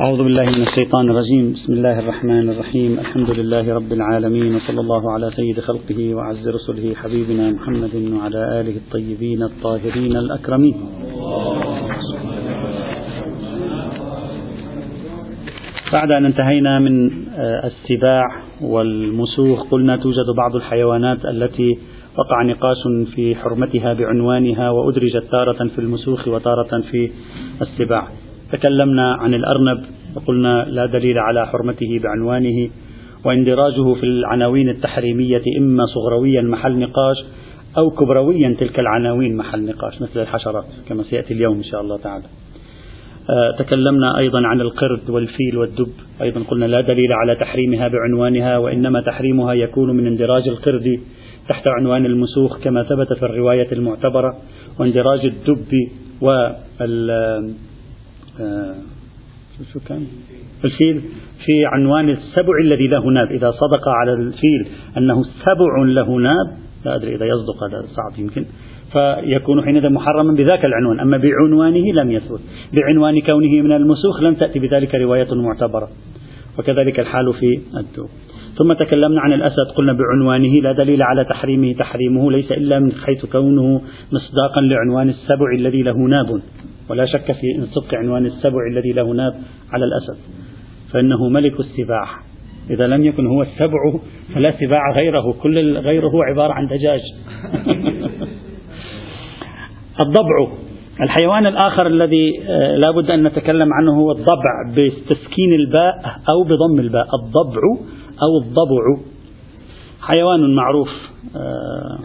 أعوذ بالله من الشيطان الرجيم. بسم الله الرحمن الرحيم. الحمد لله رب العالمين وصلى الله على سيد خلقه وعز رسله حبيبنا محمد وعلى آله الطيبين الطاهرين الأكرمين. بعد أن انتهينا من السباع والمسوخ قلنا توجد بعض الحيوانات التي وقع نقاش في حرمتها بعنوانها وأدرجت تارة في المسوخ وتارة في السباع. تكلمنا عن الأرنب وقلنا لا دليل على حرمته بعنوانه وإندراجه في العناوين التحريمية إما صغرويا محل نقاش أو كبرويا تلك العناوين محل نقاش مثل الحشرات كما سيأتي اليوم إن شاء الله تعالى. آه، تكلمنا أيضا عن القرد والفيل والدب أيضا قلنا لا دليل على تحريمها بعنوانها وإنما تحريمها يكون من اندراج القرد تحت عنوان المسوخ كما ثبت في الرواية المعتبرة واندراج الدب شو كان؟ الفيل. في عنوان السبع الذي له ناب إذا صدق على الفيل أنه سبع له ناب لا أدري إذا يصدق هذا صعب يمكن. فيكون حينئذ محرما بذاك العنوان. أما بعنوانه لم يثبت. بعنوان كونه من المسوخ لم تأتي بذلك رواية معتبرة. وكذلك الحال في الدب ثم تكلمنا عن الأسد. قلنا بعنوانه لا دليل على تحريمه. تحريمه ليس إلا من حيث كونه مصداقا لعنوان السبع الذي له ناب. ولا شك في صدق عنوان السبع الذي له ناب على الأسد فإنه ملك السباع. إذا لم يكن هو السبع فلا سباع غيره كل غيره عبارة عن دجاج. الضبع. الحيوان الآخر الذي آه، لا بد أن نتكلم عنه هو الضبع بتسكين الباء أو بضم الباء. الضبع أو الضبع. حيوان معروف آه،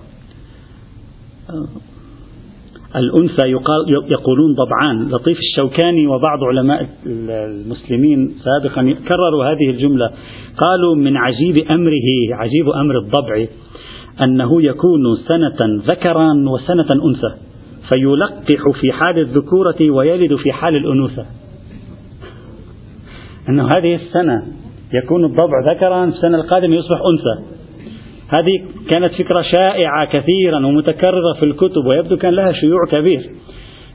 الأنثى يقال يقولون ضبعان لطيف الشوكاني وبعض علماء المسلمين سابقا كرروا هذه الجملة. قالوا من عجيب أمره عجيب أمر الضبع أنه يكون سنة ذكرا وسنة أنثى فيلقح في حال الذكورة ويلد في حال الأنوثة أنه هذه السنة يكون الضبع ذكرا السنة القادمة يصبح أنثى. هذه كانت فكرة شائعة كثيرا ومتكررة في الكتب ويبدو كان لها شيوع كبير.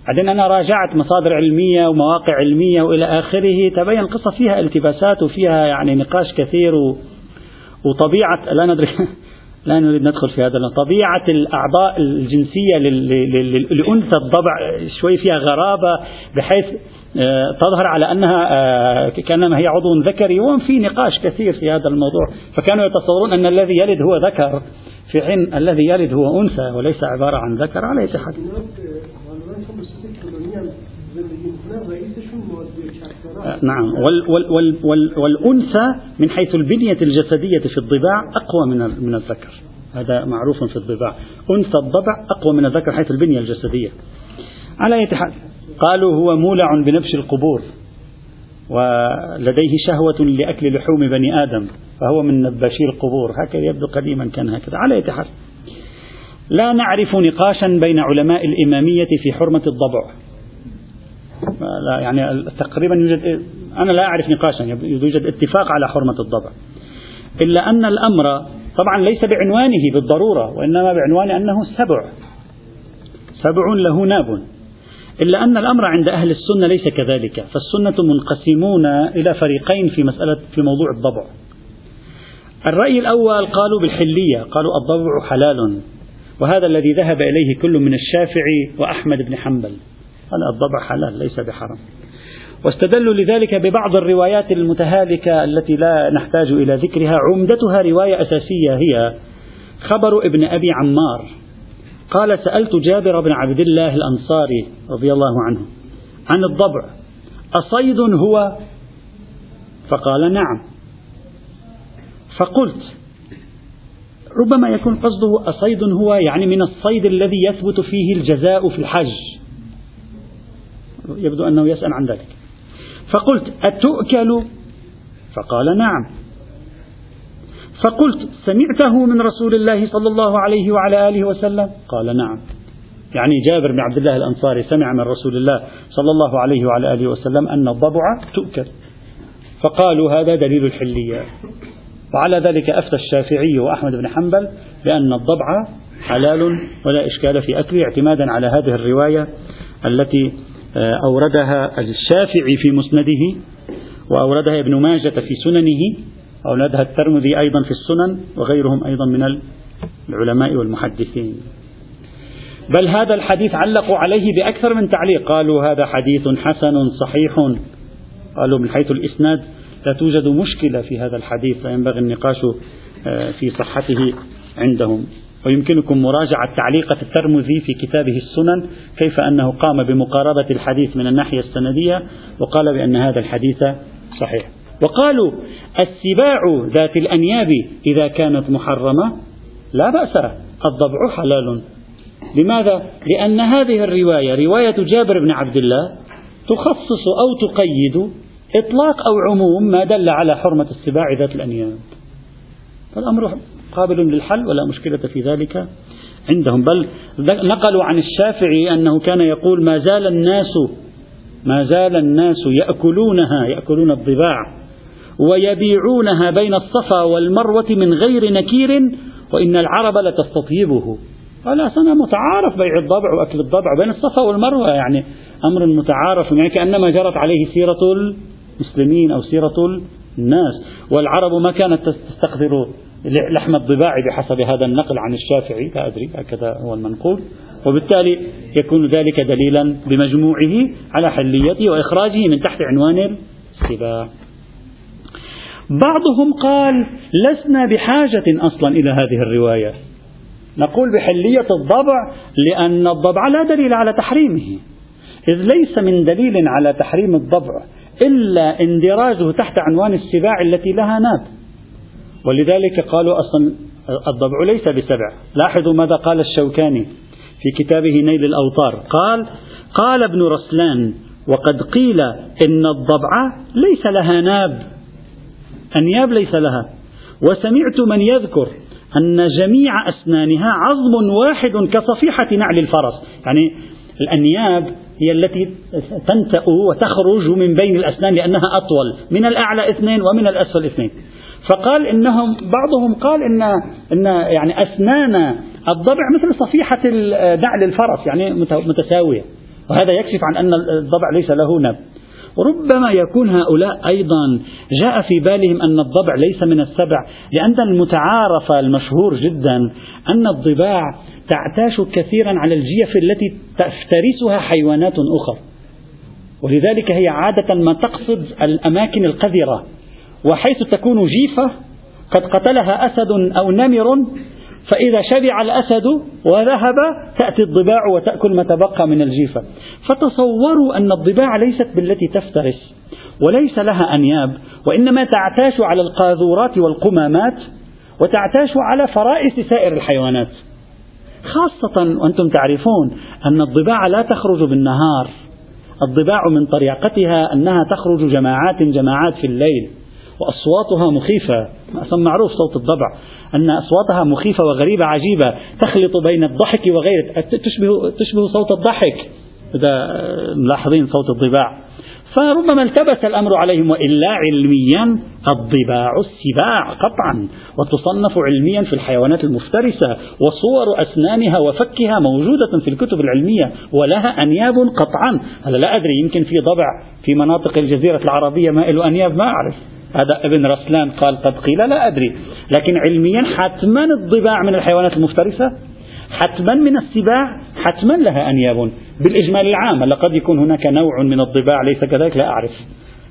بعدين أنا راجعت مصادر علمية ومواقع علمية وإلى آخره تبين القصة فيها التباسات وفيها يعني نقاش كثير و... وطبيعة لا ندري لا نريد ندخل في هذا طبيعة الأعضاء الجنسية لأنثى الضبع شوي فيها غرابة بحيث تظهر على أنها آه، كأنما هي عضو ذكري وفي نقاش كثير في هذا الموضوع. فكانوا يتصورون أن الذي يلد هو ذكر في حين الذي يلد هو أنثى وليس عبارة عن ذكر على أي حال آه، نعم. وال وال وال وال والأنثى من حيث البنية الجسدية في الضباع أقوى من من الذكر. هذا معروف في الضباع. أنثى الضبع أقوى من الذكر حيث البنية الجسدية. على أي حال قالوا هو مولع بنبش القبور ولديه شهوة لأكل لحوم بني آدم فهو من نباشي القبور. هكذا يبدو قديما كان هكذا على أي حال. لا نعرف نقاشا بين علماء الإمامية في حرمة الضبع. لا يعني تقريبا يوجد أنا لا أعرف نقاشا يوجد اتفاق على حرمة الضبع. إلا أن الأمر طبعا ليس بعنوانه بالضرورة وإنما بعنوان أنه سبع. سبع له ناب. إلا أن الأمر عند أهل السنة ليس كذلك فالسنة منقسمون إلى فريقين في مسألة في موضوع الضبع. الرأي الأول قالوا بالحلية قالوا الضبع حلال وهذا الذي ذهب إليه كل من الشافعي وأحمد بن حنبل. قال الضبع حلال ليس بحرام. واستدلوا لذلك ببعض الروايات المتهالكة التي لا نحتاج إلى ذكرها. عمدتها رواية أساسية هي خبر ابن أبي عمار. قال سألت جابر بن عبد الله الأنصاري رضي الله عنه عن الضبع أصيد هو؟ فقال نعم. فقلت ربما يكون قصده أصيد هو يعني من الصيد الذي يثبت فيه الجزاء في الحج. يبدو أنه يسأل عن ذلك. فقلت أتؤكل؟ فقال نعم. فقلت سمعته من رسول الله صلى الله عليه وعلى آله وسلم. قال نعم. يعني جابر بن عبد الله الأنصاري سمع من رسول الله صلى الله عليه وعلى آله وسلم أن الضبع تؤكل. فقالوا هذا دليل الحلية. وعلى ذلك أفتى الشافعي وأحمد بن حنبل بأن الضبع حلال ولا إشكال في أكله اعتمادا على هذه الرواية التي آه، أوردها الشافعي في مسنده وأوردها ابن ماجة في سننه. أوردها الترمذي أيضا في السنن وغيرهم أيضا من العلماء والمحدثين. بل هذا الحديث علقوا عليه بأكثر من تعليق. قالوا هذا حديث حسن صحيح. قالوا من حيث الإسناد لا توجد مشكلة في هذا الحديث فينبغي النقاش آه، في صحته عندهم. ويمكنكم مراجعة تعليقة الترمذي في كتابه السنن كيف أنه قام بمقاربة الحديث من الناحية السندية وقال بأن هذا الحديث صحيح. وقالوا السباع ذات الأنياب إذا كانت محرمة لا بأس الضبع حلال. لماذا؟ لأن هذه الرواية رواية جابر بن عبد الله تخصص أو تقيد إطلاق أو عموم ما دل على حرمة السباع ذات الأنياب. فالأمر قابل للحل ولا مشكلة في ذلك عندهم. بل نقلوا عن الشافعي أنه كان يقول ما زال الناس ما زال الناس يأكلونها يأكلون الضباع. ويبيعونها بين الصفا والمروة من غير نكير وإن العرب لتستطيبه. قال أنا متعارف بيع الضبع وأكل الضبع بين الصفا والمروة يعني أمر متعارف يعني كأنما جرت عليه سيرة المسلمين أو سيرة الناس. والعرب ما كانت تستقذر لحم الضباع بحسب هذا النقل عن الشافعي لا أدري هكذا هو المنقول. وبالتالي يكون ذلك دليلا بمجموعه على حليته وإخراجه من تحت عنوان السباع. بعضهم قال لسنا بحاجة أصلا إلى هذه الرواية. نقول بحلية الضبع لأن الضبع لا دليل على تحريمه. إذ ليس من دليل على تحريم الضبع إلا اندراجه تحت عنوان السباع التي لها ناب. ولذلك قالوا أصلا الضبع ليس بسبع. لاحظوا ماذا قال الشوكاني في كتابه نيل الأوطار. قال قال ابن رسلان وقد قيل إن الضبع ليس لها ناب. أنياب ليس لها. وسمعت من يذكر أن جميع أسنانها عظم واحد كصفيحة نعل الفرس. يعني الأنياب هي التي تنتأ وتخرج من بين الأسنان لأنها أطول من الأعلى اثنين ومن الأسفل اثنين. فقال إنهم بعضهم قال إن إن يعني أسنان الضبع مثل صفيحة نعل الفرس يعني متساوية. وهذا يكشف عن أن الضبع ليس له نب. ربما يكون هؤلاء أيضا جاء في بالهم أن الضبع ليس من السبع لأن المتعارف المشهور جدا أن الضباع تعتاش كثيرا على الجيف التي تفترسها حيوانات أخرى ولذلك هي عادة ما تقصد الأماكن القذرة وحيث تكون جيفة قد قتلها أسد أو نمر فإذا شبع الأسد وذهب تأتي الضباع وتأكل ما تبقى من الجيفة. فتصوروا أن الضباع ليست بالتي تفترس وليس لها أنياب وإنما تعتاش على القاذورات والقمامات وتعتاش على فرائس سائر الحيوانات. خاصة وأنتم تعرفون أن الضباع لا تخرج بالنهار. الضباع من طريقتها أنها تخرج جماعات جماعات في الليل. وأصواتها مخيفة. أصلا معروف صوت الضبع أن أصواتها مخيفة وغريبة عجيبة تخلط بين الضحك وغيره تشبه, تشبه صوت الضحك. إذا ملاحظين صوت الضباع. فربما التبس الأمر عليهم وإلا علميا الضباع السباع قطعا. وتصنف علميا في الحيوانات المفترسة وصور أسنانها وفكها موجودة في الكتب العلمية ولها أنياب قطعا. هذا لا أدري يمكن في ضبع في مناطق الجزيرة العربية ما له أنياب ما أعرف. هذا ابن رسلان قال قد قيل لا أدري. لكن علميا حتما الضباع من الحيوانات المفترسة حتما من السباع حتما لها أنياب. بالإجمال العام لقد يكون هناك نوع من الضباع ليس كذلك؟ لا أعرف.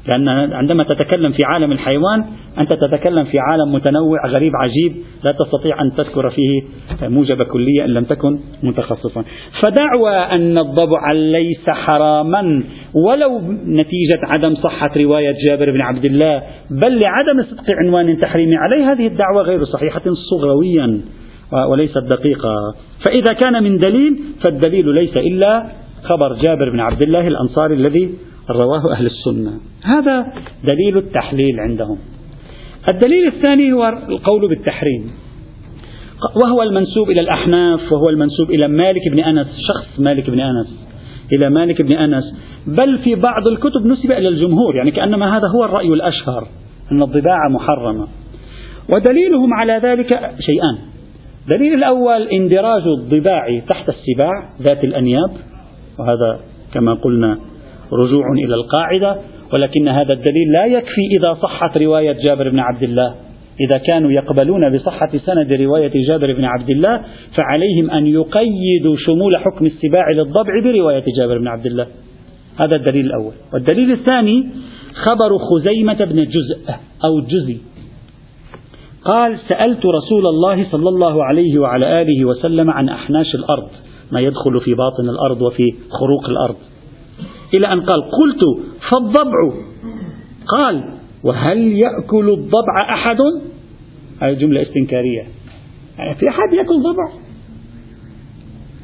لأن عندما تتكلم في عالم الحيوان أنت تتكلم في عالم متنوع غريب عجيب لا تستطيع أن تذكر فيه موجب كلية إن لم تكن متخصصا. فدعوى أن الضبع ليس حراما ولو نتيجة عدم صحة رواية جابر بن عبد الله بل لعدم صدق عنوان التحريم عليه هذه الدعوة غير صحيحة صغرويا وليست دقيقة. فإذا كان من دليل فالدليل ليس إلا خبر جابر بن عبد الله الأنصاري الذي رواه أهل السنة. هذا دليل التحليل عندهم. الدليل الثاني هو القول بالتحريم. وهو المنسوب إلى الأحناف وهو المنسوب إلى مالك بن أنس شخص مالك بن أنس إلى مالك بن أنس. بل في بعض الكتب نسب إلى الجمهور يعني كأنما هذا هو الرأي الأشهر أن الضباع محرمة. ودليلهم على ذلك شيئان. الدليل الأول اندراج الضباع تحت السباع ذات الأنياب وهذا كما قلنا رجوع إلى القاعدة ولكن هذا الدليل لا يكفي إذا صحت رواية جابر بن عبد الله. إذا كانوا يقبلون بصحة سند رواية جابر بن عبد الله فعليهم أن يقيدوا شمول حكم السباع للضبع برواية جابر بن عبد الله. هذا الدليل الأول. والدليل الثاني خبر خزيمة بن جزء أو جزي. قال سألت رسول الله صلى الله عليه وعلى آله وسلم عن أحناش الأرض ما يدخل في باطن الأرض وفي خروق الأرض. إلى أن قال قلت فالضبع. قال وهل يأكل الضبع أحد؟ هذه جملة استنكارية. يعني في أحد يأكل ضبع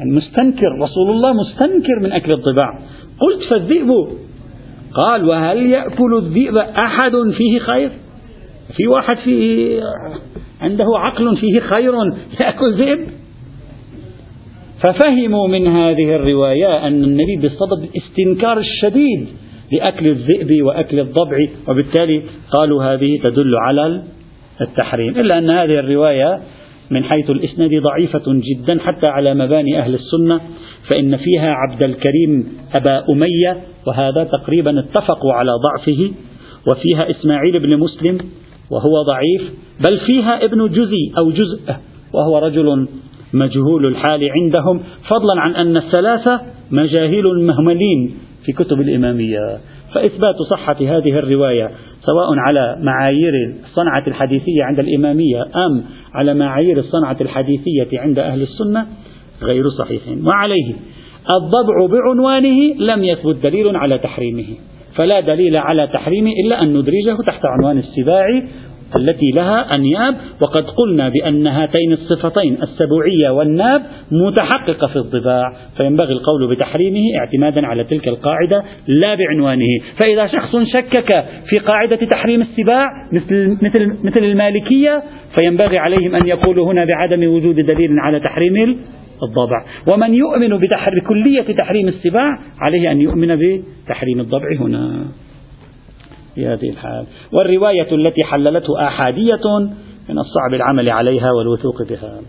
المستنكر رسول الله مستنكر من أكل الضباع قلت فالذئب. قال وهل يأكل الذئب أحد فيه خير؟ في واحد فيه عنده عقل فيه خير يأكل ذئب؟ ففهموا من هذه الرواية أن النبي بصدد الاستنكار الشديد لأكل الذئب وأكل الضبع وبالتالي قالوا هذه تدل على التحريم. إلا أن هذه الرواية من حيث الإسناد ضعيفة جدا حتى على مباني أهل السنة فإن فيها عبد الكريم أبا أمية وهذا تقريبا اتفقوا على ضعفه وفيها إسماعيل بن مسلم وهو ضعيف بل فيها ابن جزي أو جزء وهو رجل مجهول الحال عندهم. فضلا عن أن الثلاثة مجاهيل مهملين في كتب الإمامية. فإثبات صحة هذه الرواية سواء على معايير الصنعة الحديثية عند الإمامية أم على معايير الصنعة الحديثية عند أهل السنة غير صحيح. وعليه الضبع بعنوانه لم يثبت دليل على تحريمه. فلا دليل على تحريمه إلا أن ندرجه تحت عنوان السباع التي لها أنياب وقد قلنا بأن هاتين الصفتين السبوعية والناب متحققة في الضباع. فينبغي القول بتحريمه اعتمادا على تلك القاعدة لا بعنوانه. فإذا شخص شكك في قاعدة تحريم السباع مثل, مثل, مثل المالكية فينبغي عليهم أن يقولوا هنا بعدم وجود دليل على تحريم الضبع. ومن يؤمن بكلية تحريم السباع عليه أن يؤمن بتحريم الضبع هنا. في هذه الحال. والرواية التي حللته آحادية من الصعب العمل عليها والوثوق بها.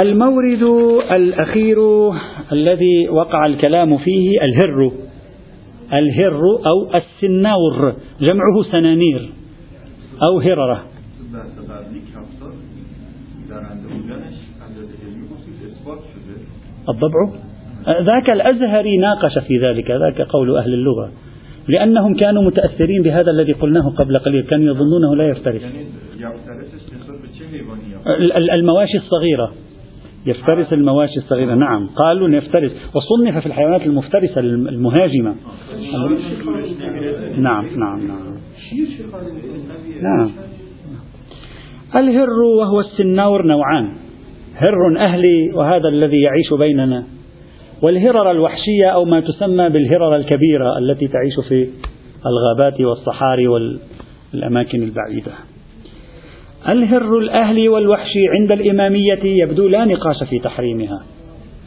المورد الأخير الذي وقع الكلام فيه الهر. الهر أو السناور. جمعه سنانير أو هررة. الضبع؟ ذاك الأزهري ناقش في ذلك. ذاك قول أهل اللغة. لأنهم كانوا متأثرين بهذا الذي قلناه قبل قليل كانوا يظنونه لا يفترس. المواشي الصغيرة. يفترس المواشي الصغيرة نعم. قالوا يفترس وصنف في الحيوانات المفترسة المهاجمة. نعم نعم نعم. نعم. الهر وهو السناور نوعان. هر أهلي وهذا الذي يعيش بيننا. والهرر الوحشية أو ما تسمى بالهرر الكبيرة التي تعيش في الغابات والصحاري والأماكن البعيدة. الهر الأهلي والوحشي عند الإمامية يبدو لا نقاش في تحريمها.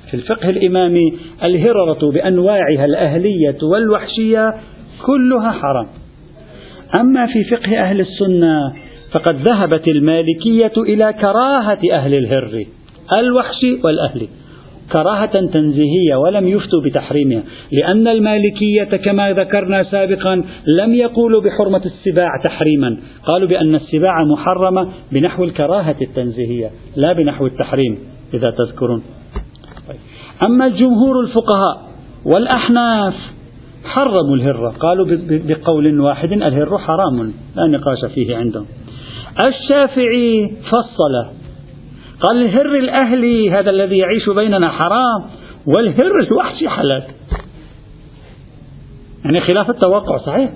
في الفقه الإمامي الهررة بأنواعها الأهلية والوحشية كلها حرام. أما في فقه أهل السنة فقد ذهبت المالكية إلى كراهة أهل الهر الوحشي والأهلي. كراهة تنزيهية ولم يفتوا بتحريمها لأن المالكية كما ذكرنا سابقا لم يقولوا بحرمة السباع تحريما قالوا بأن السباع محرمة بنحو الكراهة التنزيهية لا بنحو التحريم إذا تذكرون. أما الجمهور الفقهاء والأحناف حرموا الهرة قالوا بقول واحد الهر حرام لا نقاش فيه عندهم الشافعي فصل قال الهر الأهلي هذا الذي يعيش بيننا حرام. والهر الوحشي حلال. يعني خلاف التوقع صحيح؟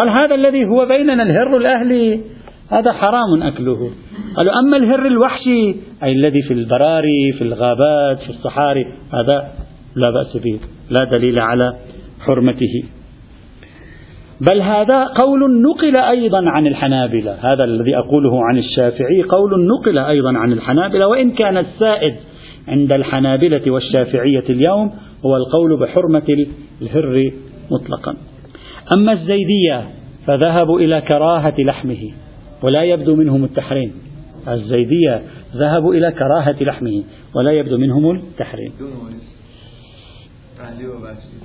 قال هذا الذي هو بيننا الهر الأهلي هذا حرام أكله. قالوا أما الهر الوحشي أي الذي في البراري في الغابات في الصحاري هذا لا بأس به لا دليل على حرمته. بل هذا قول نقل أيضا عن الحنابلة. هذا الذي أقوله عن الشافعي قول نقل أيضا عن الحنابلة وإن كان السائد عند الحنابلة والشافعية اليوم هو القول بحرمة الهر مطلقا. أما الزيدية فذهبوا إلى كراهة لحمه ولا يبدو منهم التحريم. الزيدية ذهبوا إلى كراهة لحمه ولا يبدو منهم التحريم.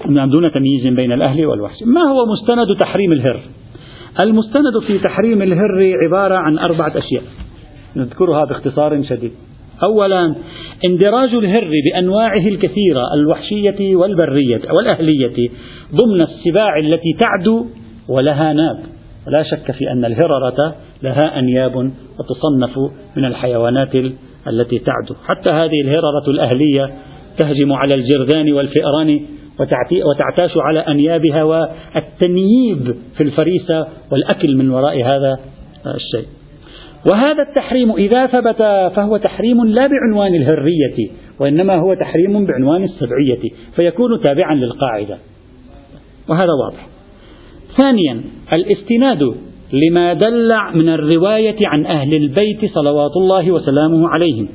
نعم دون تمييز بين الأهلي والوحشي ما هو مستند تحريم الهر؟ المستند في تحريم الهر عبارة عن أربعة أشياء. نذكرها باختصار شديد. أولا اندراج الهر بأنواعه الكثيرة الوحشية والبرية والأهلية ضمن السباع التي تعدو ولها ناب. لا شك في أن الهررة لها أنياب وتصنف من الحيوانات التي تعدو. حتى هذه الهررة الأهلية تهجم على الجرذان والفئران وتعتاش على أنيابها والتنييب في الفريسة والأكل من وراء هذا الشيء. وهذا التحريم إذا ثبت فهو تحريم لا بعنوان الهرية وإنما هو تحريم بعنوان السبعية فيكون تابعا للقاعدة. وهذا واضح. ثانيا الاستناد لما دل من الرواية عن أهل البيت صلوات الله وسلامه عليهم.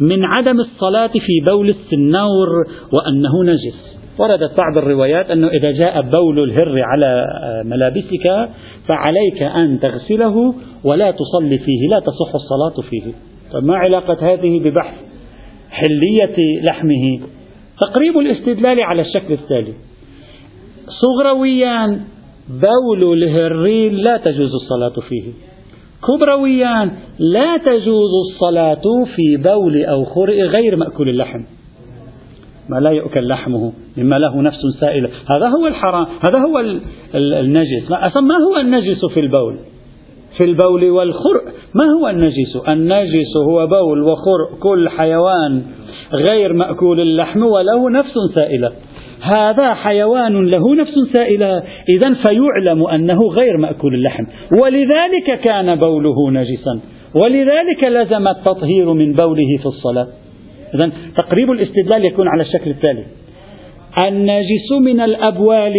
من عدم الصلاة في بول السنور وأنه نجس. وردت بعض الروايات أنه إذا جاء بول الهر على ملابسك فعليك أن تغسله ولا تصلي فيه لا تصح الصلاة فيه. طيب ما علاقة هذه ببحث حلية لحمه؟ تقريب الاستدلال على الشكل التالي. صغرويا بول الهرين لا تجوز الصلاة فيه. كبرويا لا تجوز الصلاة في بول أو خرء غير مأكول اللحم. ما لا يؤكل لحمه مما له نفس سائلة. هذا هو الحرام هذا هو النجس. ما هو النجس في البول؟ في البول والخرء. ما هو النجس؟ النجس هو بول وخرء. كل حيوان غير مأكول اللحم وله نفس سائلة. هذا حيوان له نفس سائلة. إذا فيعلم أنه غير مأكول اللحم. ولذلك كان بوله نجسا. ولذلك لزم التطهير من بوله في الصلاة. إذا تقريب الاستدلال يكون على الشكل التالي. النجس من الأبوال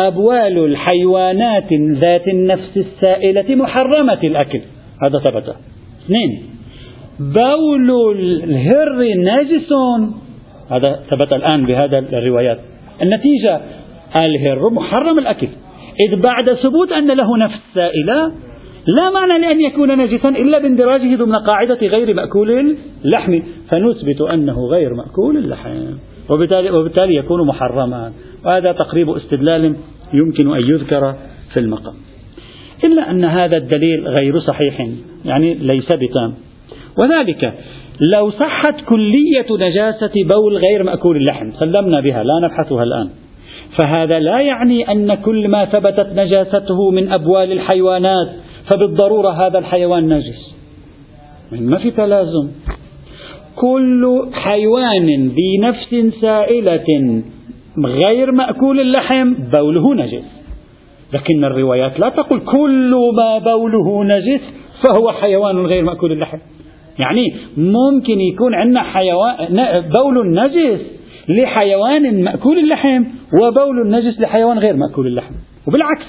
أبوال الحيوانات ذات النفس السائلة محرمة الأكل. هذا ثبت. اثنين. بول الهر نجس هذا ثبت الآن بهذا الروايات. النتيجة الهر محرم الأكل. إذ بعد ثبوت أن له نفس سائلة لا معنى لأن يكون نجسا إلا باندراجه ضمن قاعدة غير مأكول اللحم. فنثبت أنه غير مأكول اللحم. وبالتالي, وبالتالي يكون محرما. وهذا تقريب استدلال يمكن أن يذكر في المقام. إلا أن هذا الدليل غير صحيح يعني ليس بتام. وذلك لو صحت كلية نجاسة بول غير مأكول اللحم سلمنا بها لا نبحثها الآن. فهذا لا يعني أن كل ما ثبتت نجاسته من أبوال الحيوانات فبالضرورة هذا الحيوان نجس. ما في تلازم. كل حيوان بنفس سائلة غير مأكول اللحم بوله نجس. لكن الروايات لا تقول كل ما بوله نجس فهو حيوان غير مأكول اللحم. يعني ممكن يكون عندنا حيوان بول نجس لحيوان مأكول اللحم وبول نجس لحيوان غير مأكول اللحم. وبالعكس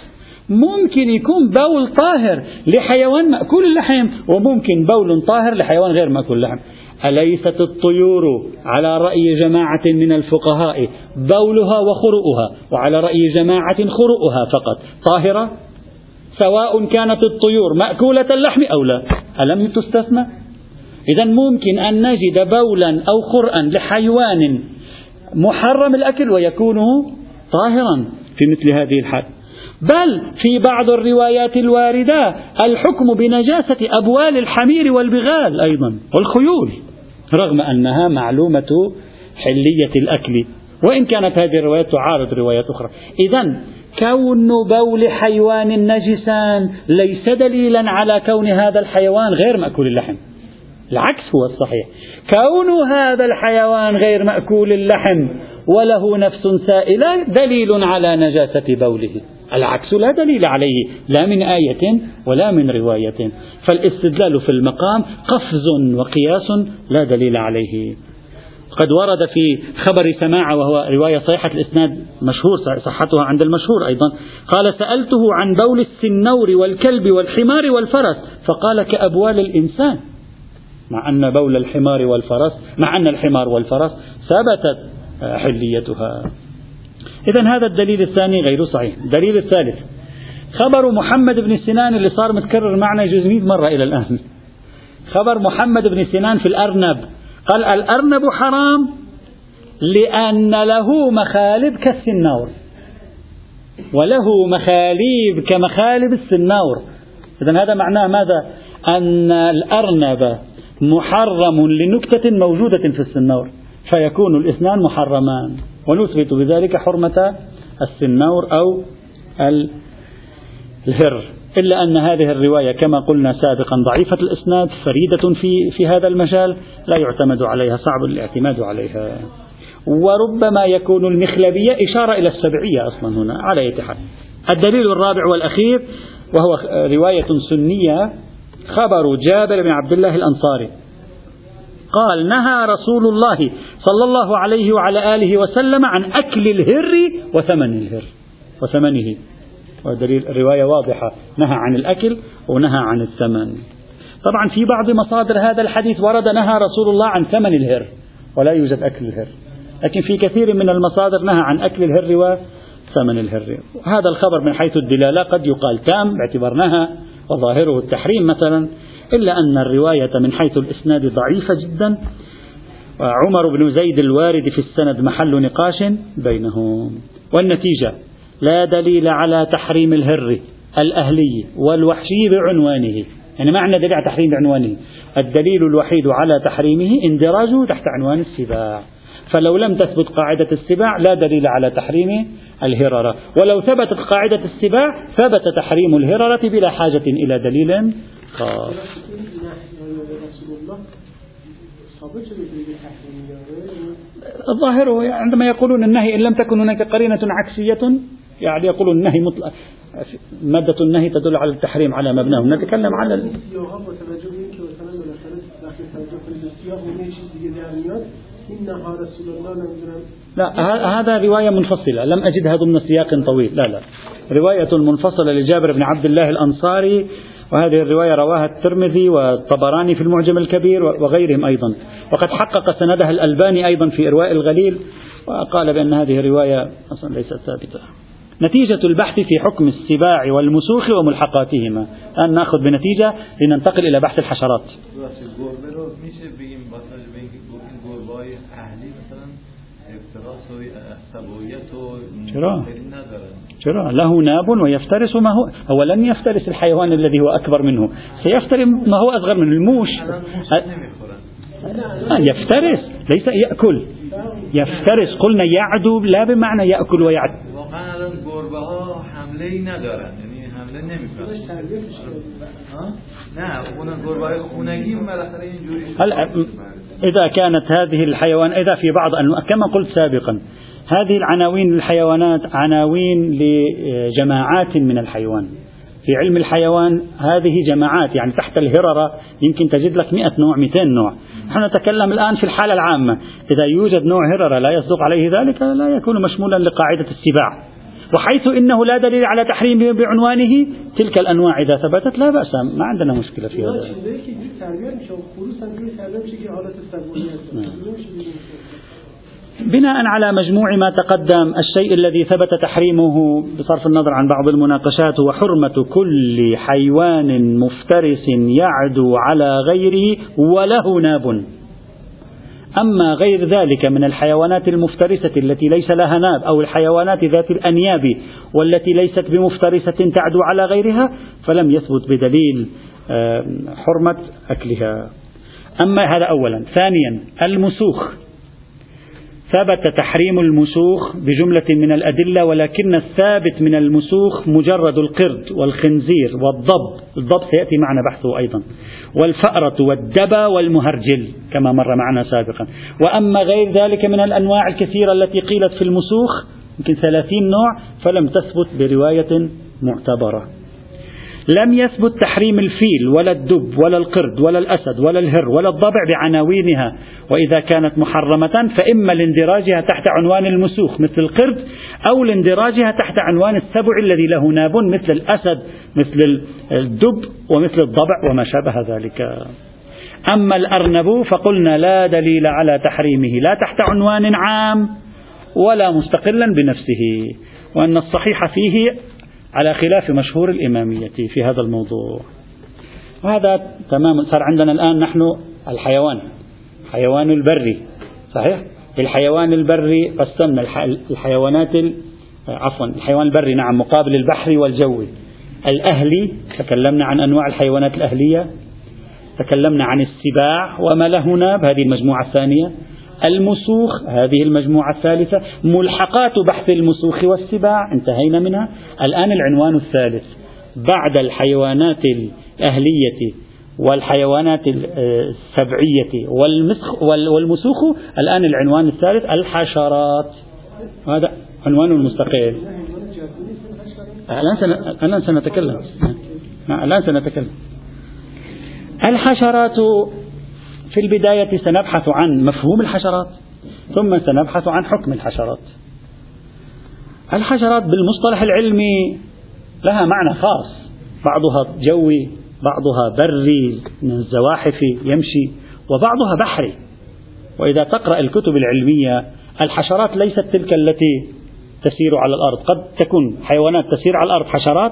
ممكن يكون بول طاهر لحيوان مأكول اللحم وممكن بول طاهر لحيوان غير مأكول اللحم. أليست الطيور على رأي جماعة من الفقهاء بولها وخرؤها وعلى رأي جماعة خرؤها فقط؟ طاهرة؟ سواء كانت الطيور مأكولة اللحم أو لا. ألم تستثنى؟ إذا ممكن أن نجد بولا أو خرءا لحيوان محرم الأكل ويكون طاهرا في مثل هذه الحال. بل في بعض الروايات الواردة الحكم بنجاسة أبوال الحمير والبغال أيضا والخيول رغم أنها معلومة حلية الأكل. وإن كانت هذه الروايات تعارض روايات أخرى. إذا كون بول حيوان نجسا ليس دليلا على كون هذا الحيوان غير مأكول اللحم. العكس هو الصحيح. كون هذا الحيوان غير مأكول اللحم وله نفس سائلة دليل على نجاسة بوله. العكس لا دليل عليه لا من آية ولا من رواية. فالاستدلال في المقام قفز وقياس لا دليل عليه. قد ورد في خبر سماعة وهو رواية صحيحة الإسناد مشهور صحتها عند المشهور أيضا. قال سألته عن بول السنور والكلب والحمار والفرس. فقال كأبوال الإنسان. مع أن بول الحمار والفرس مع أن الحمار والفرس ثبتت حليتها. إذا هذا الدليل الثاني غير صحيح. الدليل الثالث خبر محمد بن سنان اللي صار متكرر معنا يجوز 100 مرة إلى الآن. خبر محمد بن سنان في الأرنب قال الأرنب حرام لأن له مخالب كالسنور وله مخاليب كمخالب السنور إذا هذا معناه ماذا؟ أن الأرنب محرم لنكتة موجودة في السنور فيكون الإثنان محرمان ونثبت بذلك حرمة السنور أو الهر. إلا أن هذه الرواية كما قلنا سابقا ضعيفة الإسناد فريدة في, في هذا المجال لا يعتمد عليها صعب الاعتماد عليها. وربما يكون المخلبية إشارة إلى السبعية أصلا هنا على حال. الدليل الرابع والأخير وهو رواية سنية خبر جابر بن عبد الله الأنصاري. قال نهى رسول الله صلى الله عليه وعلى آله وسلم عن أكل الهر وثمن الهر وثمنه. ودليل الرواية واضحة. نهى عن الأكل ونهى عن الثمن. طبعا في بعض مصادر هذا الحديث ورد نهى رسول الله عن ثمن الهر ولا يوجد أكل الهر. لكن في كثير من المصادر نهى عن أكل الهر وثمن الهر. هذا الخبر من حيث الدلالة قد يقال تام باعتبار نهى. وظاهره التحريم مثلا إلا أن الرواية من حيث الإسناد ضعيفة جدا. وعمر بن زيد الوارد في السند محل نقاش بينهم. والنتيجة لا دليل على تحريم الهر الأهلي والوحشي بعنوانه. يعني ما عندنا دليل على تحريم بعنوانه. الدليل الوحيد على تحريمه اندراجه تحت عنوان السباع. فلو لم تثبت قاعدة السباع لا دليل على تحريم الهررة ولو ثبتت قاعدة السباع ثبت تحريم الهررة بلا حاجة إلى دليل خاص. الظاهر عندما يقولون النهي إن لم تكن هناك قرينة عكسية يعني يقولون النهي مطلق. مادة النهي تدل على التحريم على مبناه نتكلم على لا هذا رواية منفصلة. لم أجدها ضمن سياق طويل. لا لا. رواية منفصلة لجابر بن عبد الله الأنصاري وهذه الرواية رواها الترمذي والطبراني في المعجم الكبير وغيرهم أيضا. وقد حقق سندها الألباني أيضا في إرواء الغليل وقال بأن هذه الرواية أصلا ليست ثابتة. نتيجة البحث في حكم السباع والمسوخ وملحقاتهما. الآن نأخذ بنتيجة لننتقل إلى بحث الحشرات. چرا؟ چرا؟ له ناب ويفترس ما هو هو لن يفترس الحيوان الذي هو أكبر منه. سيفترس ما هو أصغر منه. الموش يفترس ليس يأكل يفترس قلنا يعدو لا بمعنى يأكل هل إذا كانت هذه الحيوان إذا في بعض كما قلت سابقا هذه العناوين للحيوانات عناوين لجماعات من الحيوان. في علم الحيوان هذه جماعات يعني تحت الهررة يمكن تجد لك مئة نوع 200 نوع. نحن نتكلم الآن في الحالة العامة. إذا يوجد نوع هررة لا يصدق عليه ذلك لا يكون مشمولا لقاعدة السباع. وحيث إنه لا دليل على تحريمه بعنوانه تلك الأنواع إذا ثبتت لا بأس ما عندنا مشكلة في هذا. بناء على مجموع ما تقدم الشيء الذي ثبت تحريمه بصرف النظر عن بعض المناقشات هو حرمة كل حيوان مفترس يعدو على غيره وله ناب. أما غير ذلك من الحيوانات المفترسة التي ليس لها ناب أو الحيوانات ذات الأنياب والتي ليست بمفترسة تعدو على غيرها فلم يثبت بدليل حرمة أكلها. أما هذا أولا. ثانيا المسوخ. ثبت تحريم المسوخ بجملة من الأدلة ولكن الثابت من المسوخ مجرد القرد والخنزير والضب. الضب سيأتي معنا بحثه أيضا. والفأرة والدبا والمهرجل كما مر معنا سابقا. وأما غير ذلك من الأنواع الكثيرة التي قيلت في المسوخ يمكن ثلاثين نوع فلم تثبت برواية معتبرة. لم يثبت تحريم الفيل ولا الدب ولا القرد ولا الأسد ولا الهر ولا الضبع بعناوينها وإذا كانت محرمة فإما لاندراجها تحت عنوان المسوخ مثل القرد أو لاندراجها تحت عنوان السبع الذي له ناب مثل الأسد مثل الدب ومثل الضبع وما شابه ذلك. أما الأرنب فقلنا لا دليل على تحريمه لا تحت عنوان عام ولا مستقلا بنفسه وأن الصحيح فيه على خلاف مشهور الإمامية في هذا الموضوع. وهذا تمام صار عندنا الآن نحن الحيوان حيوان البري صحيح؟ الحيوان البري قسمنا الحيوانات عفوا الحيوان البري نعم مقابل البحري والجوي الأهلي تكلمنا عن أنواع الحيوانات الأهلية تكلمنا عن السباع وما له ناب هذه المجموعة الثانية. المسوخ هذه المجموعة الثالثة ملحقات بحث المسوخ والسباع انتهينا منها. الآن العنوان الثالث. بعد الحيوانات الأهلية والحيوانات السبعية والمسخ والمسوخ الآن العنوان الثالث الحشرات. هذا عنوان مستقل الآن سنتكلم. الآن سنتكلم. الحشرات في البداية سنبحث عن مفهوم الحشرات ثم سنبحث عن حكم الحشرات. الحشرات بالمصطلح العلمي لها معنى خاص. بعضها جوي بعضها بري من الزواحف يمشي وبعضها بحري. وإذا تقرأ الكتب العلمية الحشرات ليست تلك التي تسير على الأرض. قد تكون حيوانات تسير على الأرض حشرات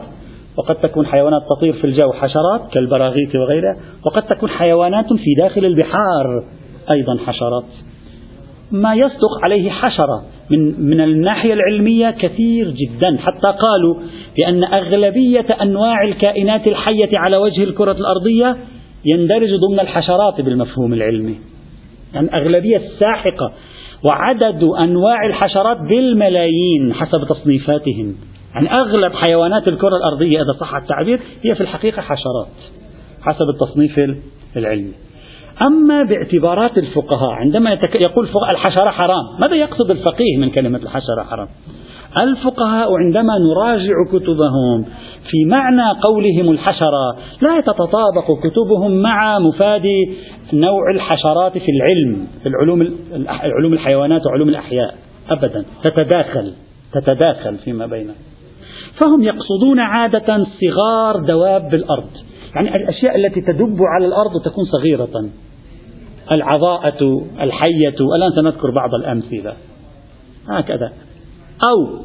وقد تكون حيوانات تطير في الجو حشرات كالبراغيث وغيرها وقد تكون حيوانات في داخل البحار أيضا حشرات. ما يصدق عليه حشرة من, من الناحية العلمية كثير جدا. حتى قالوا بأن أغلبية أنواع الكائنات الحية على وجه الكرة الأرضية يندرج ضمن الحشرات بالمفهوم العلمي. يعني أغلبية الساحقة وعدد أنواع الحشرات بالملايين حسب تصنيفاتهم. يعني أغلب حيوانات الكرة الأرضية إذا صح التعبير هي في الحقيقة حشرات حسب التصنيف العلمي. أما باعتبارات الفقهاء عندما يقول الحشرة حرام ماذا يقصد الفقيه من كلمة الحشرة حرام؟ الفقهاء عندما نراجع كتبهم في معنى قولهم الحشرة لا تتطابق كتبهم مع مفاد نوع الحشرات في العلم في العلوم علوم الحيوانات وعلوم الأحياء أبدا. تتداخل تتداخل فيما بينها فهم يقصدون عادة صغار دواب الأرض يعني الأشياء التي تدب على الأرض وتكون صغيرة. العضاءة الحية الآن سنذكر بعض الأمثلة. هكذا. أو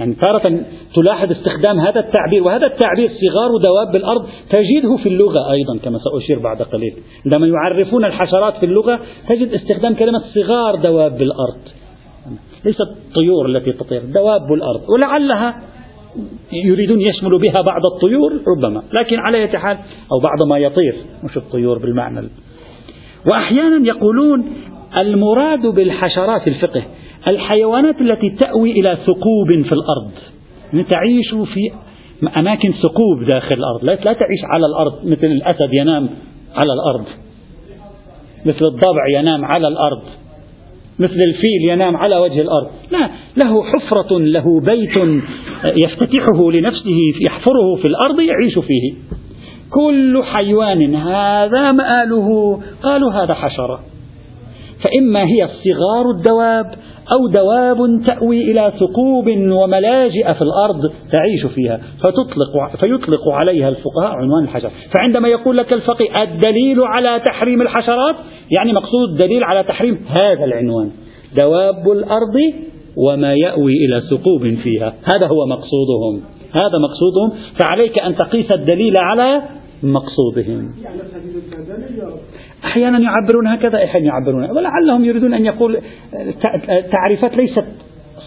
يعني تارة تلاحظ استخدام هذا التعبير وهذا التعبير صغار دواب الأرض تجده في اللغة أيضا كما سأشير بعد قليل. عندما يعرفون الحشرات في اللغة تجد استخدام كلمة صغار دواب الأرض ليست الطيور التي تطير دواب الأرض ولعلها يريدون يشملوا بها بعض الطيور ربما لكن على حال أو بعض ما يطير مش الطيور بالمعنى وأحيانا يقولون المراد بالحشرات الفقه الحيوانات التي تأوي إلى ثقوب في الأرض. يعني تعيش في أماكن ثقوب داخل الأرض لا تعيش على الأرض مثل الأسد ينام على الأرض. مثل الضبع ينام على الأرض. مثل الفيل ينام على وجه الأرض. لا له حفرة له بيت يفتتحه لنفسه يحفره في الأرض يعيش فيه. كل حيوان هذا مآله قالوا هذا حشرة فإما هي صغار الدواب أو دواب تأوي إلى ثقوب وملاجئ في الأرض تعيش فيها فتطلق فيطلق عليها الفقهاء عنوان الحشرة فعندما يقول لك الفقيه الدليل على تحريم الحشرات يعني مقصود الدليل على تحريم هذا العنوان. دواب الأرض وما يأوي إلى ثقوب فيها. هذا هو مقصودهم. هذا مقصودهم. فعليك أن تقيس الدليل على مقصودهم. أحيانا يعبرون هكذا أحيانا يعبرون. ولعلهم يريدون أن يقول تعريفات ليست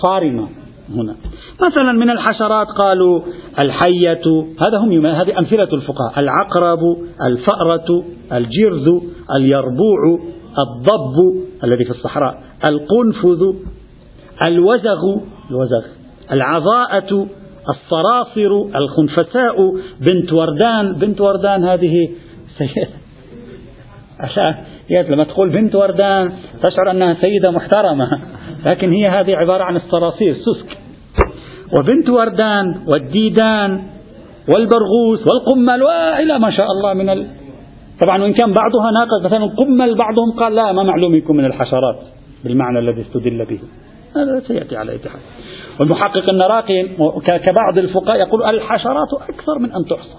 صارمة هنا. مثلا من الحشرات قالوا الحية هذا هم هذه أمثلة الفقهاء. العقرب الفأرة الجرذ اليربوع الضب الذي في الصحراء. القنفذ الوزغ الوزغ العضاءة الصراصر الخنفساء بنت وردان. بنت وردان هذه سيدة لما تقول بنت وردان تشعر أنها سيدة محترمة لكن هي هذه عبارة عن الصراصير سسك. وبنت وردان والديدان والبرغوث والقمل وإلى ما شاء الله من ال... طبعا وإن كان بعضها ناقص مثلا القمل بعضهم قال لا ما معلوم يكون من الحشرات بالمعنى الذي استدل به. هذا سيأتي على اتحاد والمحقق النراقي كبعض الفقهاء يقول الحشرات أكثر من أن تحصى.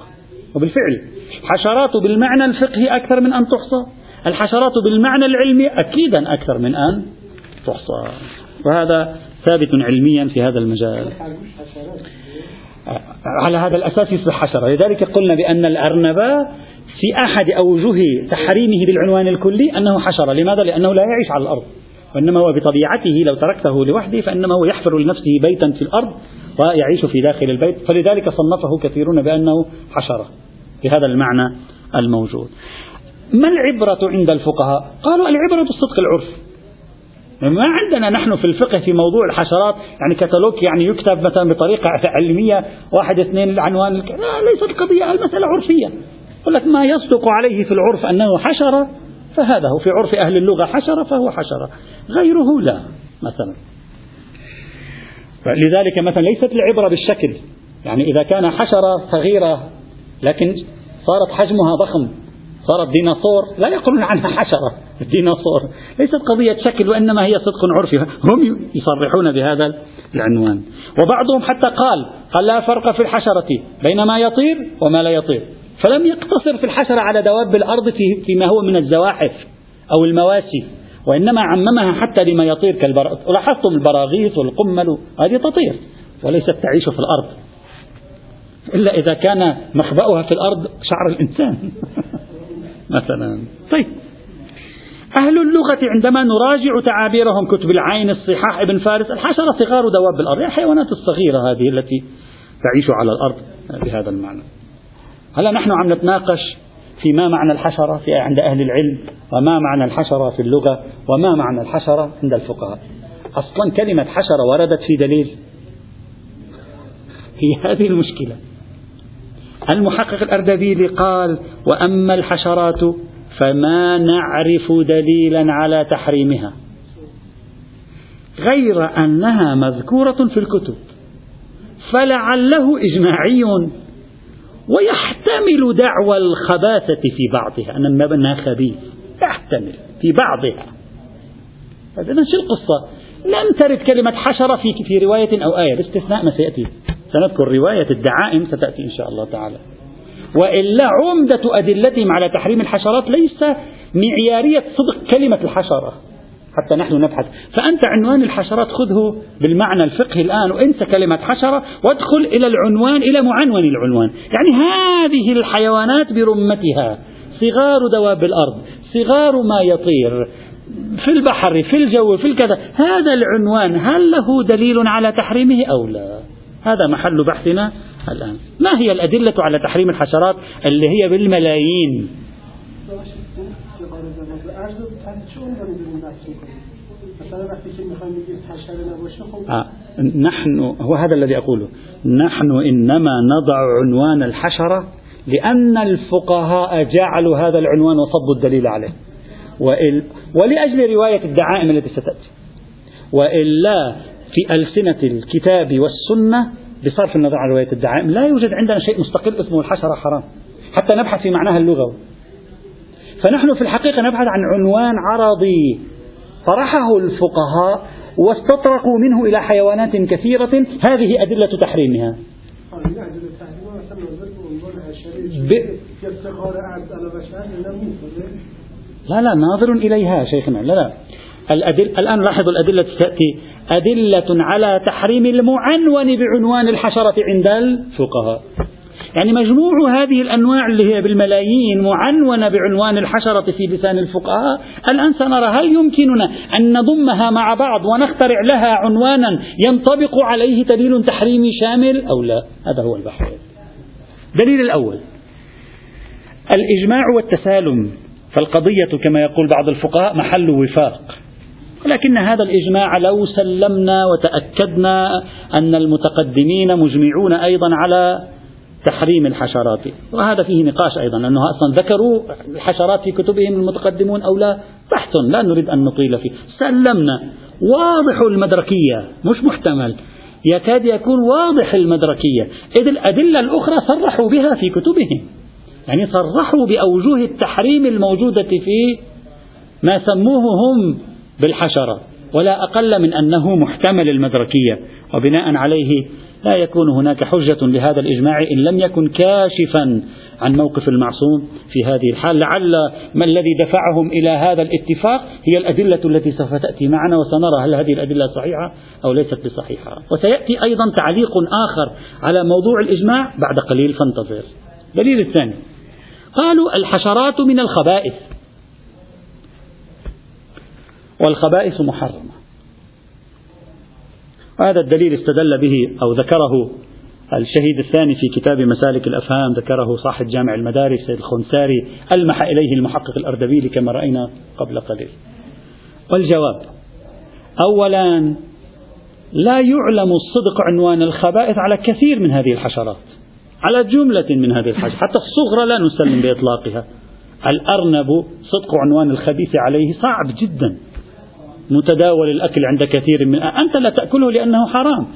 وبالفعل حشرات بالمعنى الفقهي أكثر من أن تحصى. الحشرات بالمعنى العلمي أكيدا أكثر من أن تحصى. وهذا ثابت علميا في هذا المجال. على هذا الأساس يصبح حشرة. لذلك قلنا بأن الأرنب في أحد أوجه تحريمه بالعنوان الكلي أنه حشرة. لماذا؟ لأنه لا يعيش على الأرض. وإنما هو بطبيعته لو تركته لوحده فإنما هو يحفر لنفسه بيتا في الأرض ويعيش في داخل البيت. فلذلك صنفه كثيرون بأنه حشرة. بهذا المعنى الموجود. ما العبرة عند الفقهاء؟ قالوا العبرة بالصدق العرفي ما عندنا نحن في الفقه في موضوع الحشرات. يعني كتالوج يعني يكتب مثلا بطريقة علمية واحد اثنين العنوان لا ليست قضية المسألة عرفية. يقول لك ما يصدق عليه في العرف أنه حشرة. فهذا هو في عرف أهل اللغة حشرة فهو حشرة. غيره لا مثلا. لذلك مثلا ليست العبرة بالشكل. يعني إذا كان حشرة صغيرة لكن صارت حجمها ضخم صارت ديناصور لا يقولون عنها حشرة الديناصور ليست قضية شكل وإنما هي صدق عرفي. هم يصرحون بهذا العنوان. وبعضهم حتى قال قال لا فرق في الحشرة بين ما يطير وما لا يطير. فلم يقتصر في الحشرة على دواب الأرض فيما هو من الزواحف أو المواشي وإنما عممها حتى لما يطير كالبراغيث لاحظتم البراغيث والقمل هذه تطير وليست تعيش في الأرض. إلا إذا كان مخبأها في الأرض شعر الإنسان مثلا. طيب. أهل اللغة عندما نراجع تعابيرهم كتب العين الصحاح ابن فارس الحشرة صغار دواب الأرض الحيوانات الصغيرة هذه التي تعيش على الأرض بهذا المعنى. هلا نحن عم نتناقش في ما معنى الحشرة في عند أهل العلم وما معنى الحشرة في اللغة وما معنى الحشرة عند الفقهاء. أصلا كلمة حشرة وردت في دليل. هي هذه المشكلة. المحقق الأردبيلي قال وأما الحشرات فما نعرف دليلا على تحريمها. غير أنها مذكورة في الكتب. فلعله إجماعي ويحتمل دعوى الخباثة في بعضها. أن المبنى خبيث يحتمل في بعضها. إذا شو القصة. لم ترد كلمة حشرة في في رواية أو آية. باستثناء ما سيأتي. سنذكر رواية الدعائم ستأتي إن شاء الله تعالى. وإلا عمدة أدلتهم على تحريم الحشرات ليس معيارية صدق كلمة الحشرة. حتى نحن نبحث. فأنت عنوان الحشرات خذه بالمعنى الفقهي الآن وانسى كلمة حشرة وادخل إلى العنوان إلى معنون العنوان. يعني هذه الحيوانات برمتها. صغار دواب الأرض صغار ما يطير في البحر في الجو في الكذا. هذا العنوان هل له دليل على تحريمه أو لا؟ هذا محل بحثنا الآن. ما هي الأدلة على تحريم الحشرات اللي هي بالملايين. نحن هو هذا الذي أقوله. نحن إنما نضع عنوان الحشرة لأن الفقهاء جعلوا هذا العنوان وصبوا الدليل عليه. وإل ولأجل رواية الدعائم التي ستأتي. وإلا في ألسنة الكتاب والسنة بصرف النظر عن رواية الدعائم لا يوجد عندنا شيء مستقل اسمه الحشرة حرام. حتى نبحث في معناها اللغوي. فنحن في الحقيقة نبحث عن عنوان عرضي. طرحه الفقهاء واستطرقوا منه إلى حيوانات كثيرة. هذه أدلة تحريمها. لا لا ناظر إليها شيخنا. لا لا. الأدل الآن لاحظوا الأدلة تأتي. أدلة على تحريم المعنون بعنوان الحشرة عند الفقهاء. يعني مجموع هذه الأنواع اللي هي بالملايين معنونة بعنوان الحشرة في لسان الفقهاء الآن سنرى هل يمكننا أن نضمها مع بعض ونخترع لها عنوانا ينطبق عليه دليل تحريمي شامل أو لا؟ هذا هو البحث. دليل الأول. الإجماع والتسالم فالقضية كما يقول بعض الفقهاء محل وفاق. ولكن هذا الإجماع لو سلمنا وتأكدنا أن المتقدمين مجمعون أيضا على تحريم الحشرات. وهذا فيه نقاش أيضا أنه أصلا ذكروا الحشرات في كتبهم المتقدمون أو لا. بحث لا نريد أن نطيل فيه. سلمنا. واضح المدركية مش محتمل. يكاد يكون واضح المدركية. إذ الأدلة الأخرى صرحوا بها في كتبهم. يعني صرحوا بأوجه التحريم الموجودة في ما سموه هم بالحشرة. ولا أقل من أنه محتمل المدركية. وبناء عليه لا يكون هناك حجة لهذا الإجماع إن لم يكن كاشفا عن موقف المعصوم في هذه الحال. لعل ما الذي دفعهم إلى هذا الاتفاق هي الأدلة التي سوف تأتي معنا وسنرى هل هذه الأدلة صحيحة أو ليست بصحيحة. وسيأتي أيضا تعليق آخر على موضوع الإجماع بعد قليل فانتظر. دليل الثاني. قالوا الحشرات من الخبائث. والخبائث محرمة. وهذا الدليل استدل به أو ذكره الشهيد الثاني في كتاب مسالك الأفهام ذكره صاحب جامع المدارس الخنساري ألمح إليه المحقق الأردبيلي كما رأينا قبل قليل. والجواب أولا لا يعلم الصدق عنوان الخبائث على كثير من هذه الحشرات على جملة من هذه الحشرات حتى الصغرى لا نسلم بإطلاقها. الأرنب صدق عنوان الخبيث عليه صعب جدا. متداول الأكل عند كثير من أنت لا تأكله لأنه حرام.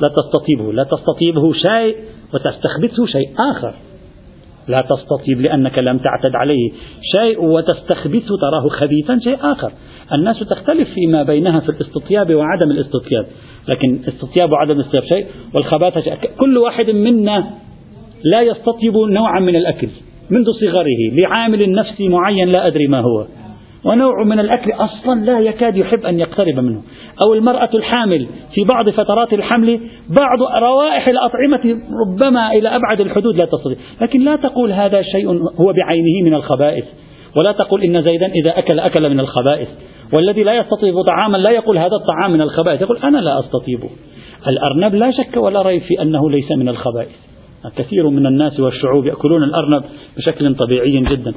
لا تستطيبه. لا تستطيبه شيء وتستخبثه شيء آخر. لا تستطيب لأنك لم تعتد عليه شيء وتستخبثه تراه خبيثا شيء آخر. الناس تختلف فيما بينها في الاستطياب وعدم الاستطياب. لكن استطياب وعدم الاستطياب شيء والخباثة شيء. كل واحد منا لا يستطيب نوعا من الأكل منذ صغره لعامل نفسي معين لا أدري ما هو. ونوع من الأكل أصلا لا يكاد يحب أن يقترب منه. أو المرأة الحامل في بعض فترات الحمل بعض روائح الأطعمة ربما إلى أبعد الحدود لا تستطيع. لكن لا تقول هذا شيء هو بعينه من الخبائث. ولا تقول إن زيدا إذا أكل أكل من الخبائث. والذي لا يستطيب طعاما لا يقول هذا الطعام من الخبائث. يقول أنا لا أستطيبه. الأرنب لا شك ولا ريب في أنه ليس من الخبائث. كثير من الناس والشعوب يأكلون الأرنب بشكل طبيعي جدا.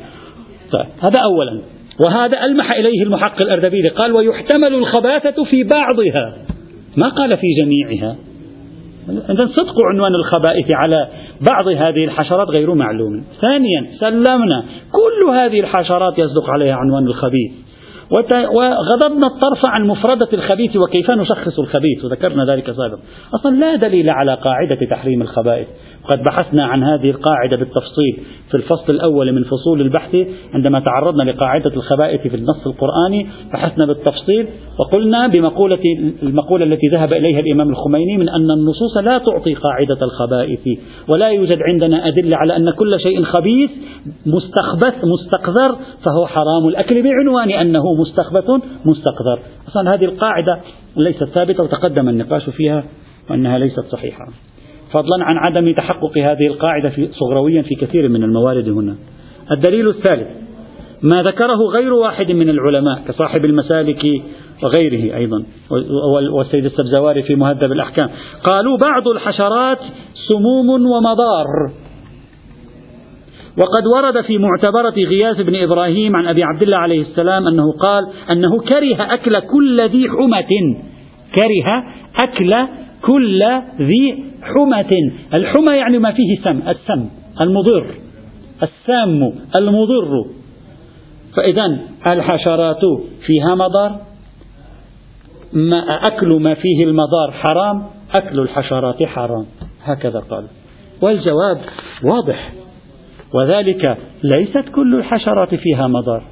طيب هذا أولا. وهذا ألمح إليه المحقق الأردبيلي. قال ويحتمل الخباثة في بعضها. ما قال في جميعها. إذا صدق عنوان الخبائث على بعض هذه الحشرات غير معلوم. ثانيا سلمنا كل هذه الحشرات يصدق عليها عنوان الخبيث. وغضبنا الطرف عن مفردة الخبيث وكيف نشخص الخبيث. وذكرنا ذلك سابقا. أصلا لا دليل على قاعدة تحريم الخبائث. قد بحثنا عن هذه القاعدة بالتفصيل في الفصل الأول من فصول البحث عندما تعرضنا لقاعدة الخبائث في النص القرآني بحثنا بالتفصيل وقلنا بمقولة المقولة التي ذهب إليها الإمام الخميني من أن النصوص لا تعطي قاعدة الخبائث ولا يوجد عندنا أدلة على أن كل شيء خبيث مستخبث مستقذر فهو حرام الأكل بعنوان أنه مستخبث مستقذر. أصلا هذه القاعدة ليست ثابتة وتقدم النقاش فيها وأنها ليست صحيحة. فضلا عن عدم تحقق هذه القاعدة في صغرويا في كثير من الموارد هنا. الدليل الثالث ما ذكره غير واحد من العلماء كصاحب المسالك وغيره أيضا والسيد السبزواري في مهذب الأحكام. قالوا بعض الحشرات سموم ومضار. وقد ورد في معتبرة غياث بن إبراهيم عن أبي عبد الله عليه السلام أنه قال أنه كره أكل كل ذي حمة. كره أكل كل ذي حمة. الحمى يعني ما فيه سم السم المضر السام المضر. فإذا الحشرات فيها مضار. ما أكل ما فيه المضار حرام أكل الحشرات حرام. هكذا قال. والجواب واضح. وذلك ليست كل الحشرات فيها مضار.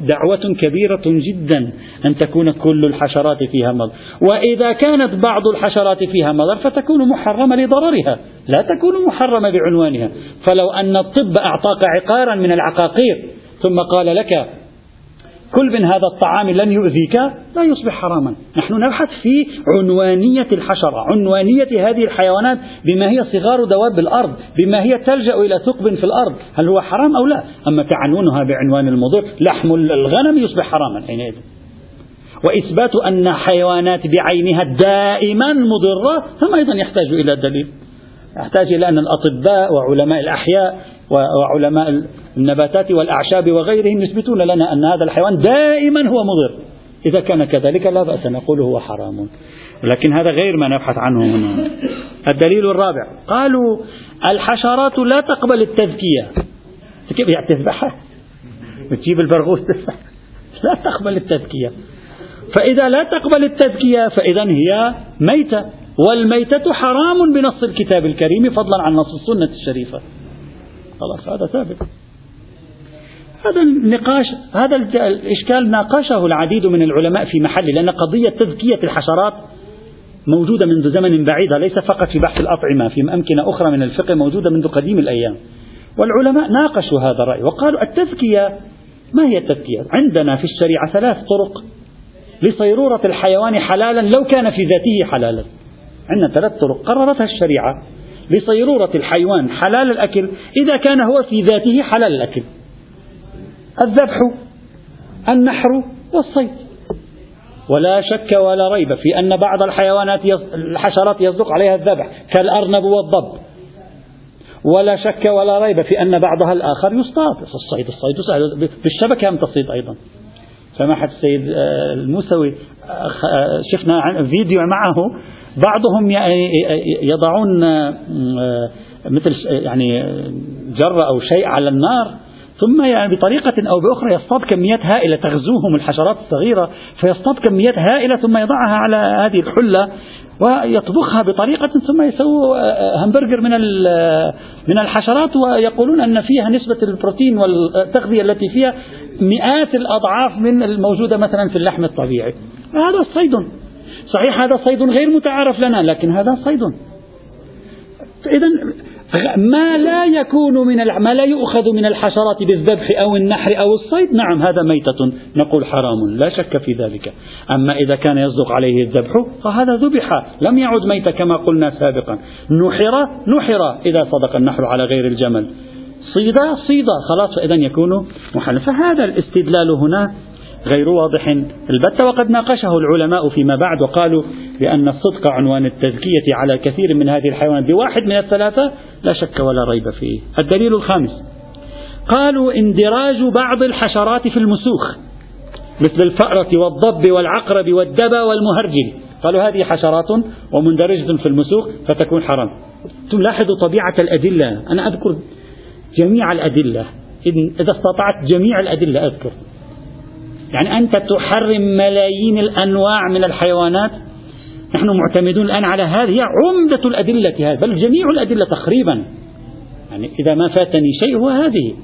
دعوة كبيرة جدا أن تكون كل الحشرات فيها مضر وإذا كانت بعض الحشرات فيها مضر فتكون محرمة لضررها لا تكون محرمة بعنوانها. فلو أن الطب أعطاك عقارا من العقاقير ثم قال لك كل من هذا الطعام لن يؤذيك لا يصبح حراما. نحن نبحث في عنوانية الحشرة عنوانية هذه الحيوانات بما هي صغار دواب الأرض بما هي تلجأ إلى ثقب في الأرض هل هو حرام أو لا؟ أما تعنونها بعنوان المضر لحم الغنم يصبح حراما. حينئذ. وإثبات أن حيوانات بعينها دائما مضرة هم أيضا يحتاج إلى دليل. يحتاج إلى أن الأطباء وعلماء الأحياء وعلماء النباتات والأعشاب وغيرهم يثبتون لنا أن هذا الحيوان دائما هو مضر. إذا كان كذلك لا بأس نقول هو حرام. ولكن هذا غير ما نبحث عنه هنا. الدليل الرابع. قالوا الحشرات لا تقبل التذكية. كيف يعني تذبحها؟ وتجيب البرغوث. تذبح لا تقبل التذكية. فإذا لا تقبل التذكية فإذا هي ميتة. والميتة حرام بنص الكتاب الكريم فضلا عن نص السنة الشريفة. خلاص هذا ثابت. هذا النقاش هذا الإشكال ناقشه العديد من العلماء في محله لأن قضية تزكية الحشرات موجودة منذ زمن بعيد ليس فقط في بحث الأطعمة في أمكنة أخرى من الفقه موجودة منذ قديم الأيام. والعلماء ناقشوا هذا الرأي وقالوا التزكية ما هي التزكية عندنا في الشريعة ثلاث طرق لصيرورة الحيوان حلالا لو كان في ذاته حلالا. عندنا ثلاث طرق. قررتها الشريعة لصيرورة الحيوان حلال الأكل إذا كان هو في ذاته حلال الأكل. الذبح النحر والصيد. ولا شك ولا ريب في أن بعض الحيوانات الحشرات يصدق عليها الذبح كالأرنب والضب. ولا شك ولا ريب في أن بعضها الآخر يصطاد. الصيد الصيد سهل. بالشبكة أم تصيد أيضا؟ سماحة السيد آه، الموسوي آه، شفنا فيديو معه. بعضهم يضعون آه، مثل يعني جرة أو شيء على النار. ثم يعني بطريقة أو بأخرى يصطاد كميات هائلة تغزوهم الحشرات الصغيرة فيصطاد كميات هائلة ثم يضعها على هذه الحلة ويطبخها بطريقة ثم يسووا همبرجر من من الحشرات ويقولون أن فيها نسبة البروتين والتغذية التي فيها مئات الأضعاف من الموجودة مثلا في اللحم الطبيعي. هذا صيد. صحيح هذا صيد غير متعارف لنا لكن هذا صيد. إذا ما لا يكون من ما لا يؤخذ من الحشرات بالذبح أو النحر أو الصيد. نعم هذا ميتة نقول حرام لا شك في ذلك. أما إذا كان يصدق عليه الذبح فهذا ذبح لم يعد ميتا كما قلنا سابقا. نحر نحر إذا صدق النحر على غير الجمل. صيد صيد خلاص فإذا يكون محلا فهذا الاستدلال هنا غير واضح. البتة وقد ناقشه العلماء فيما بعد وقالوا بأن الصدق عنوان التزكية على كثير من هذه الحيوانات بواحد من الثلاثة لا شك ولا ريب فيه. الدليل الخامس قالوا اندراج بعض الحشرات في المسوخ مثل الفأرة والضب والعقرب والدبى والمهرجل. قالوا هذه حشرات ومندرجة في المسوخ فتكون حرام. تلاحظوا طبيعة الأدلة. أنا أذكر جميع الأدلة. إذا استطعت جميع الأدلة أذكر. يعني أنت تحرم ملايين الأنواع من الحيوانات. نحن معتمدون الآن على هذه عمدة الأدلة هذه بل جميع الأدلة تقريبا. يعني إذا ما فاتني شيء هو هذه.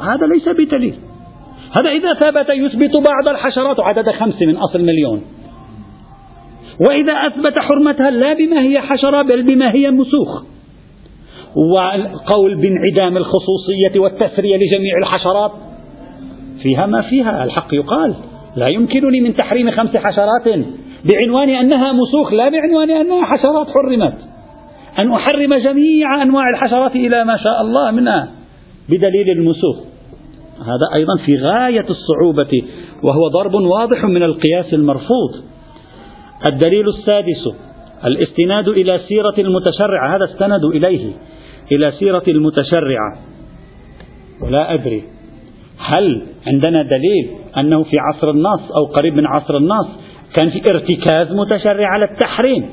هذا ليس بدليل. هذا إذا ثبت يثبت بعض الحشرات عدد خمس من أصل مليون. وإذا أثبت حرمتها لا بما هي حشرة بل بما هي مسوخ وقول بانعدام الخصوصية والتسرية لجميع الحشرات. فيها ما فيها الحق يقال. لا يمكنني من تحريم خمس حشرات بعنوان أنها مسوخ لا بعنوان أنها حشرات حرمت. أن أحرم جميع أنواع الحشرات إلى ما شاء الله منها بدليل المسوخ. هذا أيضا في غاية الصعوبة وهو ضرب واضح من القياس المرفوض. الدليل السادس الاستناد إلى سيرة المتشرع. هذا استند إليه إلى سيرة المتشرعة. ولا أدري. هل عندنا دليل أنه في عصر النص أو قريب من عصر النص كان في ارتكاز متشرع على التحريم؟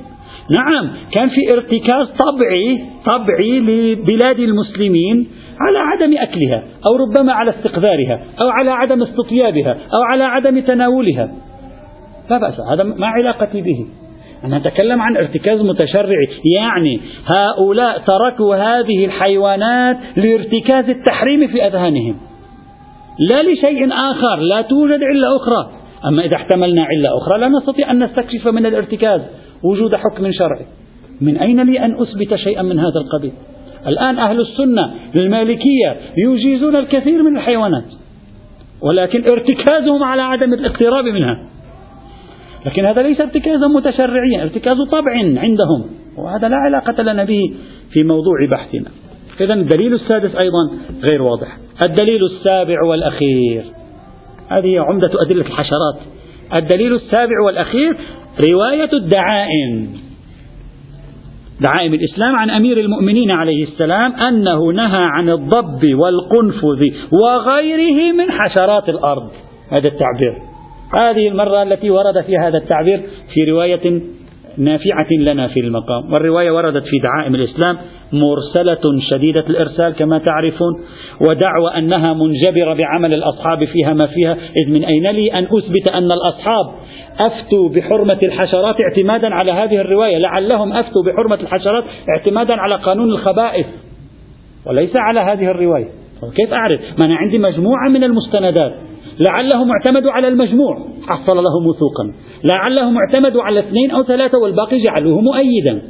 نعم كان في ارتكاز طبعي طبعي لبلاد المسلمين على عدم أكلها أو ربما على استقذارها أو على عدم استطيابها أو على عدم تناولها. لا بأس هذا ما علاقتي به. أنا أتكلم عن ارتكاز متشرعي يعني هؤلاء تركوا هذه الحيوانات لارتكاز التحريم في أذهانهم. لا لشيء آخر لا توجد علة أخرى. أما إذا احتملنا علة أخرى لا نستطيع أن نستكشف من الارتكاز وجود حكم شرعي. من أين لي أن أثبت شيئا من هذا القبيل؟ الآن أهل السنة المالكية يجيزون الكثير من الحيوانات ولكن ارتكازهم على عدم الاقتراب منها. لكن هذا ليس ارتكازا متشرعيا ارتكاز طبع عندهم وهذا لا علاقة لنا به في موضوع بحثنا. إذا الدليل السادس أيضا غير واضح. الدليل السابع والأخير. هذه عمدة أدلة الحشرات. الدليل السابع والأخير رواية الدعائم. دعائم الإسلام عن أمير المؤمنين عليه السلام أنه نهى عن الضب والقنفذ وغيره من حشرات الأرض. هذا التعبير. هذه المرة التي ورد فيها هذا التعبير في رواية نافعة لنا في المقام. والرواية وردت في دعائم الإسلام مرسلة شديدة الإرسال كما تعرفون ودعوى أنها منجبرة بعمل الأصحاب فيها ما فيها. إذ من أين لي أن أثبت أن الأصحاب أفتوا بحرمة الحشرات اعتمادا على هذه الرواية؟ لعلهم أفتوا بحرمة الحشرات اعتمادا على قانون الخبائث. وليس على هذه الرواية. كيف أعرف؟ ما أنا عندي مجموعة من المستندات. لعلهم اعتمدوا على المجموع. حصل له موثوقا لعلهم اعتمدوا على اثنين أو ثلاثة والباقي جعلوه مؤيدا.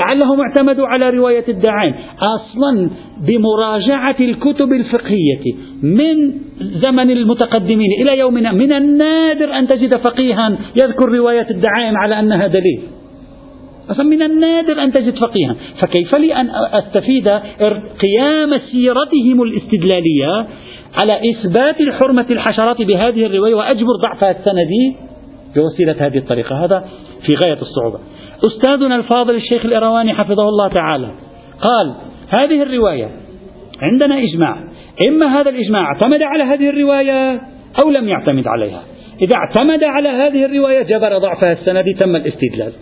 لعلهم اعتمدوا على رواية الدعائم أصلا بمراجعة الكتب الفقهية من زمن المتقدمين إلى يومنا من النادر أن تجد فقيها يذكر رواية الدعائم على أنها دليل. أصلا من النادر أن تجد فقيها. فكيف لي أن أستفيد قيام سيرتهم الاستدلالية على إثبات حرمة الحشرات بهذه الرواية وأجبر ضعفها السندي بوسيلة هذه الطريقة. هذا في غاية الصعوبة. أستاذنا الفاضل الشيخ الإرواني حفظه الله تعالى قال هذه الرواية عندنا إجماع. إما هذا الإجماع اعتمد على هذه الرواية أو لم يعتمد عليها. إذا اعتمد على هذه الرواية جبر ضعفها السندي تم الاستدلال.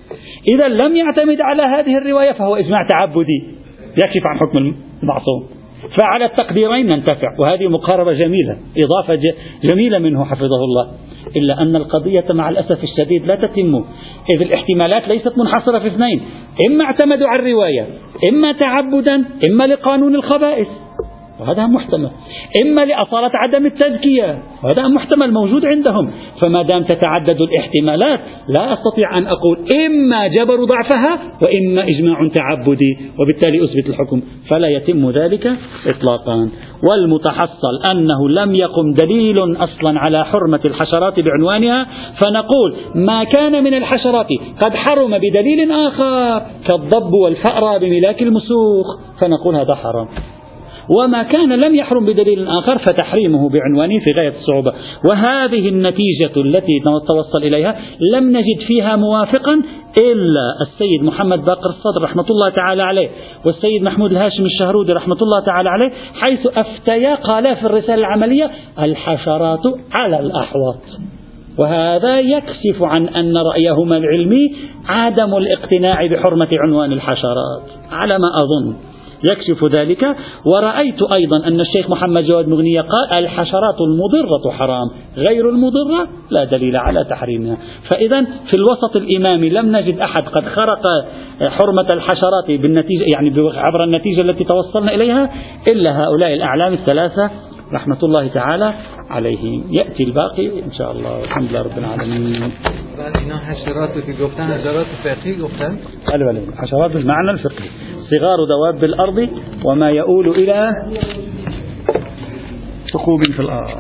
إذا لم يعتمد على هذه الرواية فهو إجماع تعبدي. يكشف عن حكم المعصوم. فعلى التقديرين ننتفع. وهذه مقاربة جميلة إضافة جميلة منه حفظه الله. إلا أن القضية مع الأسف الشديد لا تتم. إذ الاحتمالات ليست منحصرة في اثنين. إما اعتمدوا على الرواية إما تعبدا إما لقانون الخبائث. وهذا محتمل. إما لأصالة عدم التزكية وهذا محتمل موجود عندهم. فما دام تتعدد الاحتمالات لا أستطيع أن أقول إما جبر ضعفها وإما إجماع تعبدي وبالتالي أثبت الحكم. فلا يتم ذلك إطلاقا. والمتحصل أنه لم يقم دليل أصلا على حرمة الحشرات بعنوانها فنقول ما كان من الحشرات قد حرم بدليل آخر كالضب والفأرة بملاك المسوخ. فنقول هذا حرام. وما كان لم يحرم بدليل آخر فتحريمه بعنوانه في غاية الصعوبة. وهذه النتيجة التي توصل إليها لم نجد فيها موافقا إلا السيد محمد باقر الصدر رحمة الله تعالى عليه والسيد محمود الهاشم الشهرودي رحمة الله تعالى عليه حيث أفتيا قالا في الرسالة العملية الحشرات على الأحواض. وهذا يكشف عن أن رأيهما العلمي عدم الاقتناع بحرمة عنوان الحشرات على ما أظن. يكشف ذلك. ورأيت أيضا أن الشيخ محمد جواد مغنية قال الحشرات المضرة حرام غير المضرة لا دليل على تحريمها. فإذا في الوسط الإمامي لم نجد أحد قد خرق حرمة الحشرات بالنتيجة يعني عبر النتيجة التي توصلنا إليها إلا هؤلاء الأعلام الثلاثة. رحمة الله تعالى. عليهم يأتي الباقي إن شاء الله. الحمد لله رب العالمين. اینا حشرات که گفتن حشرات فقهی گفتن. بله بله. حشرات بالمعنى الفقهي. صغار دواب الأرض وما يؤول إلى ثقوب في الأرض.